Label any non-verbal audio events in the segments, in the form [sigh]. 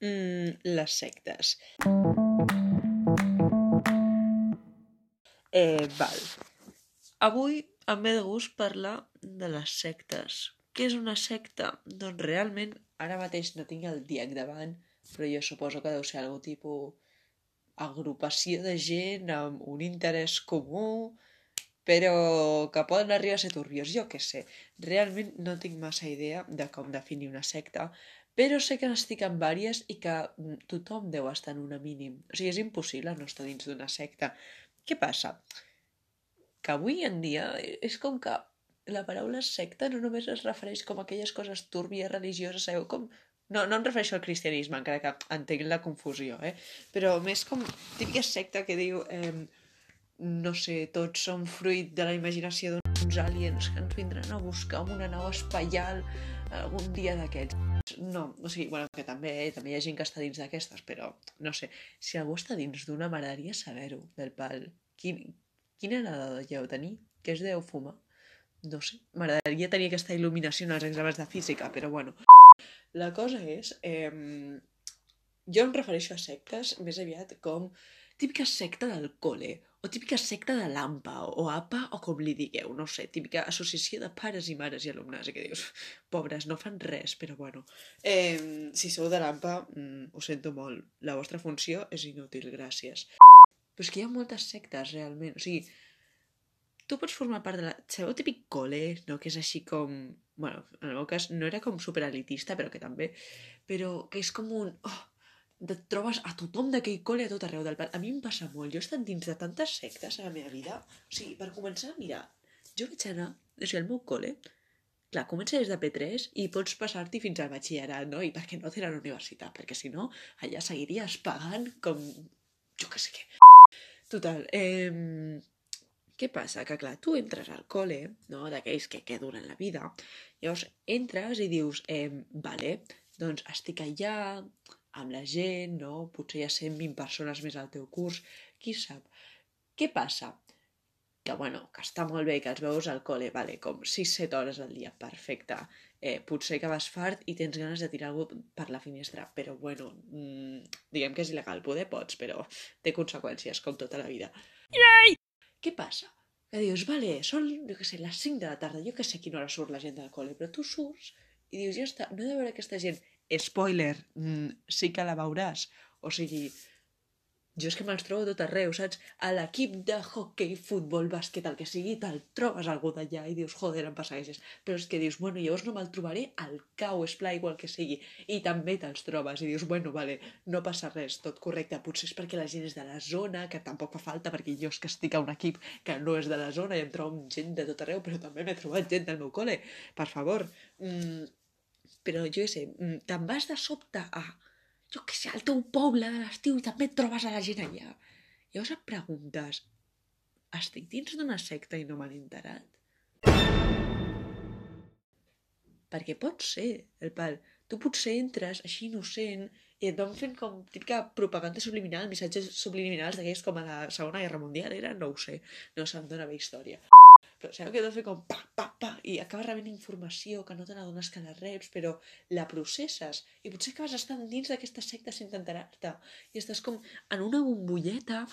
Mm, les sectes. Eh, val. Avui em ve de gust parlar de les sectes. Què és una secta? Doncs realment, ara mateix no tinc el diac davant, però jo suposo que deu ser algun tipus agrupació de gent amb un interès comú, però que poden arribar a ser turbios, jo què sé. Realment no tinc massa idea de com definir una secta, però sé que n'estic en vàries i que mm, tothom deu estar en una mínim. O sigui, és impossible no estar dins d'una secta. Què passa? Que avui en dia és com que la paraula secta no només es refereix com a aquelles coses túrbies, religioses, sabeu? Com... No, no em refereixo al cristianisme, encara que entenc la confusió, eh? Però més com típica secta que diu... Eh, no sé, tots som fruit de la imaginació d'uns aliens que ens vindran a buscar amb una nau espaial algun dia d'aquests. No, o sigui, bueno, que també, també hi ha gent que està dins d'aquestes, però no sé, si algú està dins d'una, m'agradaria saber-ho, del pal. Quin, quina edad deu tenir? Què es deu fumar? No sé, m'agradaria tenir aquesta il·luminació en els exàmens de física, però bueno. La cosa és, eh, jo em refereixo a sectes més aviat com típica secta del col·le, o típica secta de l'AMPA, o APA, o com li digueu, no sé, típica associació de pares i mares i alumnes, que dius, pobres, no fan res, però bueno. Eh, si sou de l'AMPA, mm, ho sento molt, la vostra funció és inútil, gràcies. Però és que hi ha moltes sectes, realment, o sigui, tu pots formar part de la... Sabeu típic col·le, no?, que és així com... bueno, en el meu cas no era com superelitista, però que també... Però que és com un... Oh, et trobes a tothom d'aquell col·le a tot arreu del pal. A mi em passa molt. Jo he estat dins de tantes sectes a la meva vida. O sigui, per començar, mira, jo vaig anar, o sigui, al meu col·le, clar, comença des de P3 i pots passar-t'hi fins al batxillerat, no? I per què no tenen universitat? Perquè si no, allà seguiries pagant com... jo què sé què. Total, eh... Què passa? Que clar, tu entres al col·le, no?, d'aquells que, que duren la vida, llavors entres i dius, eh, vale, doncs estic allà, amb la gent, no? Potser hi ha 120 persones més al teu curs, qui sap. Què passa? Que, bueno, que està molt bé que els veus al col·le, vale, com 6-7 hores al dia, perfecte. Eh, potser que vas fart i tens ganes de tirar algú per la finestra, però bueno, mmm, diguem que és il·legal, poder pots, però té conseqüències, com tota la vida. Yay! Què passa? Que dius, vale, són, jo què sé, les 5 de la tarda, jo que sé a quina hora surt la gent del col·le, però tu surts i dius, ja està, no he de veure aquesta gent spoiler, mm, sí que la veuràs. O sigui, jo és que me'ls trobo tot arreu, saps? A l'equip de hockey, futbol, bàsquet, el que sigui, te'l trobes algú d'allà i dius, joder, em persegueixes. Però és que dius, bueno, llavors no me'l trobaré al cau, esplà, igual que sigui. I també te'ls trobes i dius, bueno, vale, no passa res, tot correcte. Potser és perquè la gent és de la zona, que tampoc fa falta, perquè jo és que estic a un equip que no és de la zona i em trobo gent de tot arreu, però també m'he trobat gent del meu col·le. Per favor, mm, però jo sé, mm, te'n vas de sobte a, jo què sé, al teu poble de l'estiu i també et trobes a la gent allà. Llavors et preguntes, estic dins d'una secta i no m'han enterat? Perquè pot ser, el pal. Tu potser entres així innocent i et van fent com típica propaganda subliminal, missatges subliminals d'aquells com a la Segona Guerra Mundial, era? No ho sé, no se'm dóna bé història però sabeu que de fer com pa, pa, pa, i acabes rebent informació que no te n'adones que la reps, però la processes, i potser acabes estant dins d'aquesta secta sense enterar-te, i estàs com en una bombolleta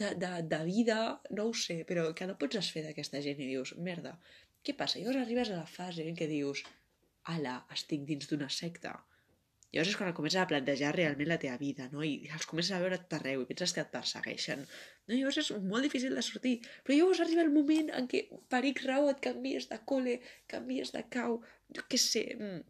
de, de, de vida, no ho sé, però que no pots desfer d'aquesta gent i dius, merda, què passa? Llavors arribes a la fase en què dius, ala, estic dins d'una secta, Llavors és quan comences a plantejar realment la teva vida, no? I els comences a veure tot arreu i penses que et persegueixen. No? Llavors és molt difícil de sortir. Però llavors arriba el moment en què per X raó et canvies de col·le, canvies de cau, jo què sé... Mm,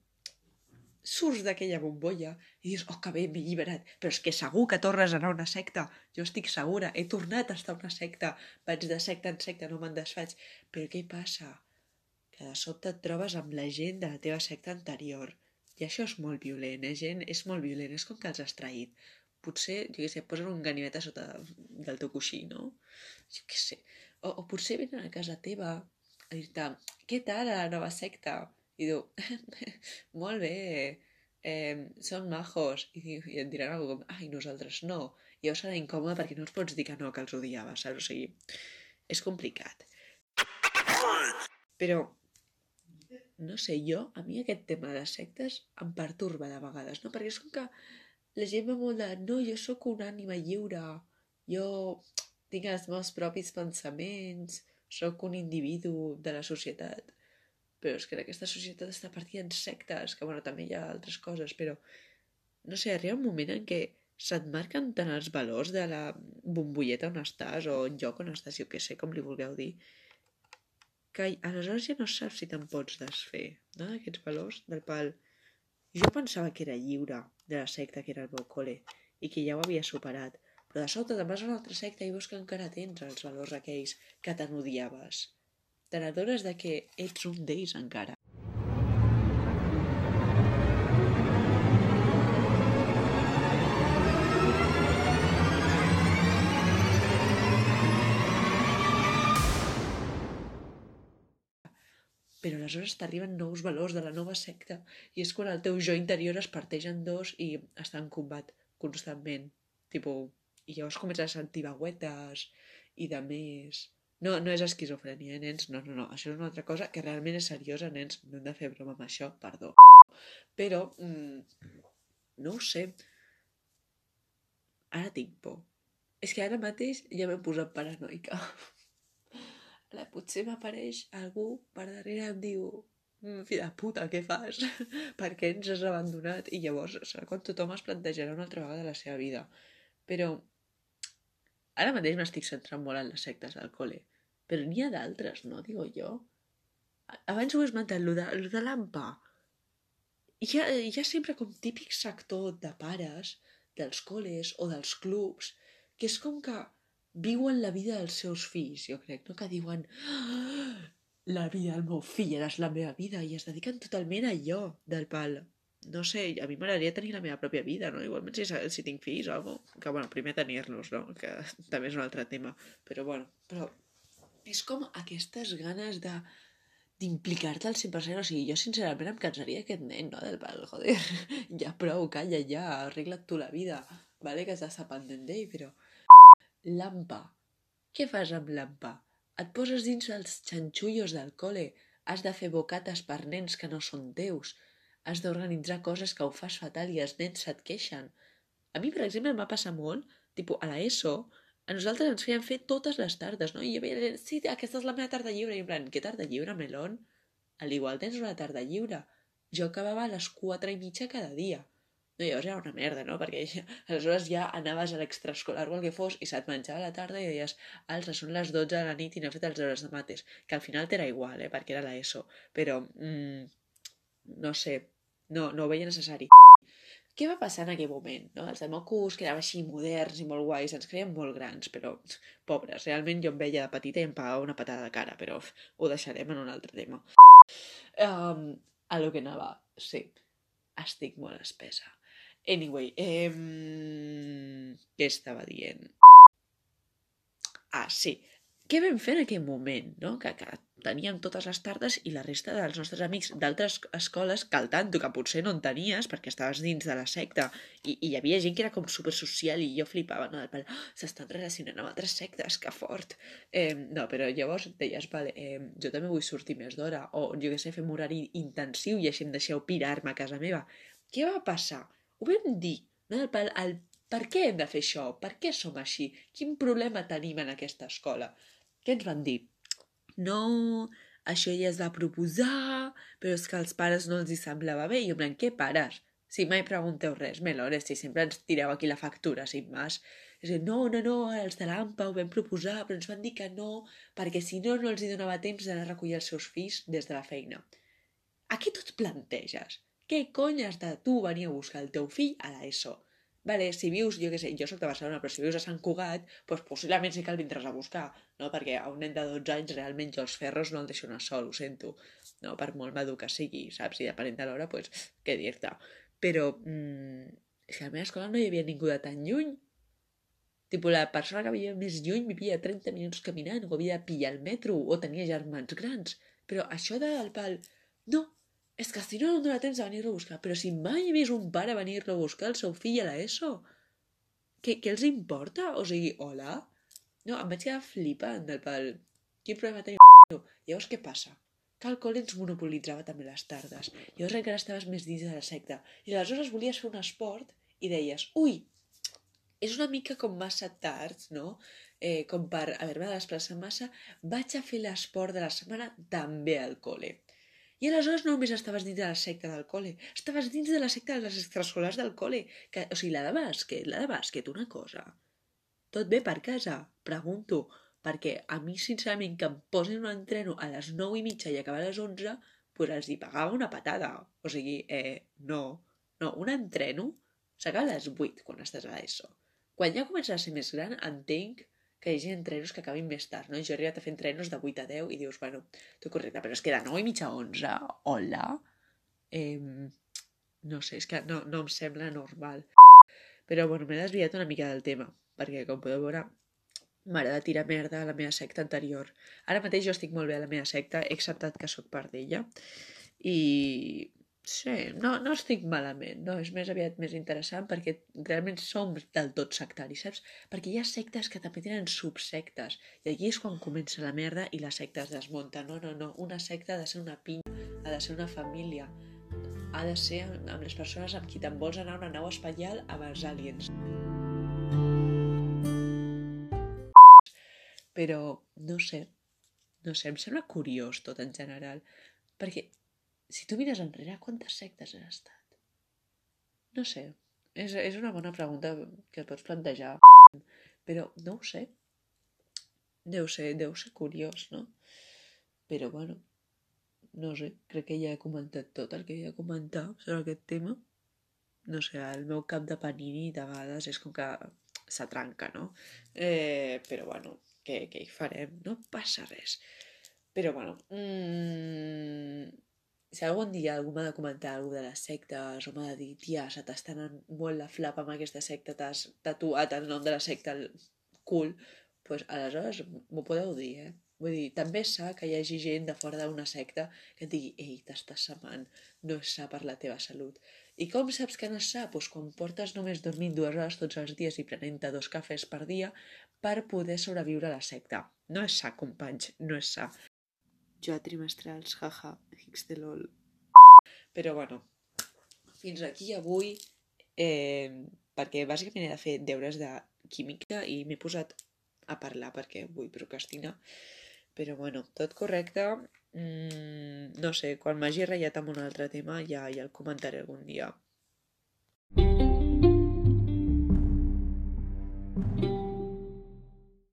surts d'aquella bombolla i dius, oh, que bé, m'he alliberat. Però és que segur que tornes a anar a una secta. Jo estic segura, he tornat a estar a una secta. Vaig de secta en secta, no me'n desfaig. Però què passa? Que de sobte et trobes amb la gent de la teva secta anterior i això és molt violent, eh, gent? És molt violent, és com que els has traït. Potser, jo què sé, posen un ganivet a sota del teu coixí, no? Jo què sé. O, o potser venen a casa teva a dir-te, què tal a la nova secta? I diu, [laughs] molt bé, eh, són majos. I, I et diran alguna cosa com, ai, nosaltres no. I llavors serà incòmode perquè no els pots dir que no, que els odiaves, saps? O sigui, és complicat. Però no sé, jo, a mi aquest tema de sectes em perturba de vegades, no? Perquè és com que la gent va molt de, no, jo sóc un ànima lliure, jo tinc els meus propis pensaments, sóc un individu de la societat. Però és que aquesta societat està partida en sectes, que bueno, també hi ha altres coses, però no sé, arriba un moment en què se't marquen tant els valors de la bombolleta on estàs o el lloc on estàs, jo què sé, com li vulgueu dir, que aleshores ja no saps si te'n pots desfer, no?, d'aquests valors del pal. Jo pensava que era lliure de la secta que era el meu col·le i que ja ho havia superat, però de sobte te'n vas a una altra secta i veus que encara tens els valors aquells que te n'odiaves. Te de que ets un d'ells encara. Però aleshores t'arriben nous valors de la nova secta i és quan el teu jo interior es parteix en dos i està en combat constantment. Tipo, I llavors comences a sentir vagüetes i de més... No, no és esquizofrènia, eh, nens? No, no, no. Això és una altra cosa que realment és seriosa, nens. No hem de fer broma amb això, perdó. Però, mm, no ho sé. Ara tinc por. És que ara mateix ja m'he posat paranoica. Ara potser m'apareix algú per darrere em diu mm, fi de puta, què fas? [laughs] per què ens has abandonat? I llavors serà quan tothom es plantejarà una altra vegada la seva vida. Però ara mateix m'estic centrant molt en les sectes del col·le. Però n'hi ha d'altres, no? Digo jo. Abans ho he esmentat, lo de, lo de l'AMPA. Hi ha, hi ha sempre com típic sector de pares dels col·les o dels clubs que és com que viuen la vida dels seus fills, jo crec, no? Que diuen ah, la vida del meu fill era la meva vida i es dediquen totalment a allò del pal. No sé, a mi m'agradaria tenir la meva pròpia vida, no? Igualment si, si tinc fills o alguna Que, bueno, primer tenir-los, no? Que [laughs] també és un altre tema. Però, bueno, però és com aquestes ganes de d'implicar-te al 100%, o sigui, jo sincerament em cansaria aquest nen, no, del pal, joder, [laughs] ja prou, calla ja, arregla't tu la vida, vale que estàs pendent d'ell, però Lampa. Què fas amb l'ampa? Et poses dins els xanxullos del col·le. Has de fer bocates per nens que no són teus. Has d'organitzar coses que ho fas fatal i els nens se't queixen. A mi, per exemple, em va passar molt, tipus, a l'ESO, a nosaltres ens feien fer totes les tardes, no? I jo veia, sí, aquesta és la meva tarda lliure. I en plan, què tarda lliure, melon? Al igual tens una tarda lliure. Jo acabava a les quatre i mitja cada dia. No, llavors era una merda, no? Perquè ja, aleshores ja anaves a l'extraescolar o el que fos i se't menjava la tarda i deies, alça, són les 12 de la nit i no he fet els hores de mates. Que al final t'era igual, eh? Perquè era l'ESO. Però, mm, no sé, no, no ho veia necessari. Què va passar en aquell moment? No? Els de Mocus, que eren així moderns i molt guais, ens creien molt grans, però pobres. Realment jo em veia de petita i em pagava una patada de cara, però ho deixarem en un altre tema. Um, a lo que anava, sí, estic molt espesa. Anyway, eh, què estava dient? Ah, sí. Què vam fer en aquell moment, no? Que, que teníem totes les tardes i la resta dels nostres amics d'altres escoles que al tanto, que potser no en tenies perquè estaves dins de la secta i, i hi havia gent que era com super social i jo flipava, no? Oh, s'estan relacionant amb altres sectes, que fort! Eh, no, però llavors deies, vale, eh, jo també vull sortir més d'hora o jo què sé, fem horari intensiu i així em deixeu pirar-me a casa meva. Què va passar? Ho vam dir, no? el, el, per què hem de fer això? Per què som així? Quin problema tenim en aquesta escola? Què ens van dir? No, això ja es va proposar, però és que als pares no els hi semblava bé. I jo em què pares? Si mai pregunteu res, Melores, si sempre ens tireu aquí la factura, sin més. És dir, no, no, no, els de l'AMPA ho vam proposar, però ens van dir que no, perquè si no, no els hi donava temps d'anar a recollir els seus fills des de la feina. A què tu et planteges? Què cony has de tu venir a buscar el teu fill a l'ESO? Vale, si vius, jo què sé, jo sóc de Barcelona, però si vius a Sant Cugat, doncs possiblement sí que el vindràs a buscar, no? Perquè a un nen de 12 anys realment jo els ferros no el deixo anar sol, ho sento, no? Per molt madur que sigui, saps? I depenent de l'hora, doncs, què dir-te? Però, mmm, és que a la meva escola no hi havia ningú de tan lluny. Tipo, la persona que vivia més lluny vivia 30 minuts caminant, o havia de pillar el metro, o tenia germans grans. Però això del pal... No, és que si no, no em dóna temps de venir-lo a buscar. Però si mai he vist un pare venir-lo a buscar el seu fill a l'ESO, què, què els importa? O sigui, hola? No, em vaig quedar flipant del pal. Quin problema tenim? Llavors, què passa? que el col·le ens monopolitzava també les tardes. Llavors encara estaves més dins de la secta. I aleshores volies fer un esport i deies, ui, és una mica com massa tard, no? Eh, com per haver-me de desplaçar massa, vaig a fer l'esport de la setmana també al col·le. I aleshores no només estaves dins de la secta del col·le, estaves dins de la secta de les extraescolars del col·le. Que, o sigui, la de bàsquet, la de bàsquet, una cosa. Tot bé per casa? Pregunto perquè a mi, sincerament, que em posin un entreno a les 9 i mitja i acabar a les 11, pues els hi pagava una patada. O sigui, eh, no, no, un entreno s'acaba a les 8 quan estàs a l'ESO. Quan ja comences a ser més gran, entenc que hi hagi entrenos que acabin més tard, no? Jo he arribat a fer entrenos de 8 a 10 i dius, bueno, tot correcte, però és que de 9 i mitja a 11, hola? Eh, no sé, és que no, no em sembla normal. Però, bueno, m'he desviat una mica del tema, perquè, com podeu veure, m'agrada tirar merda a la meva secta anterior. Ara mateix jo estic molt bé a la meva secta, he acceptat que sóc part d'ella. I sí, no, no estic malament, no? És més aviat més interessant perquè realment som del tot sectaris, saps? Perquè hi ha sectes que també tenen subsectes. I aquí és quan comença la merda i la secta es. No, no, no. Una secta ha de ser una pinya, ha de ser una família. Ha de ser amb les persones amb qui te'n vols anar a una nau espacial amb els aliens. Però, no sé, no sé, em sembla curiós tot en general, perquè si tu mires enrere, quantes sectes has estat? No sé, és, és una bona pregunta que et pots plantejar, però no ho sé. Deu ser, deu ser curiós, no? Però, bueno, no sé, crec que ja he comentat tot el que havia de comentar sobre aquest tema. No sé, el meu cap de panini de vegades és com que s'atranca, no? Eh, però, bueno, què, què hi farem? No passa res. Però, bueno, mmm, si algun dia algú m'ha de comentar alguna de les sectes o m'ha de dir, tia, se t'està anant molt la flapa amb aquesta secta, t'has tatuat el nom de la secta al cul, doncs pues, aleshores m'ho podeu dir, eh? Vull dir, també sa que hi hagi gent de fora d'una secta que et digui, ei, t'estàs samant, no és sa per la teva salut. I com saps que no és sa? Pues quan portes només dormint dues hores tots els dies i prenent dos cafès per dia per poder sobreviure a la secta. No és sa, companys, no és sa. Jo a trimestrals, jaja, hics de lol. Però bueno, fins aquí avui, eh, perquè bàsicament he de fer deures de química i m'he posat a parlar perquè vull procrastinar. Però bueno, tot correcte. Mm, no sé, quan m'hagi ratllat amb un altre tema ja, ja el comentaré algun dia.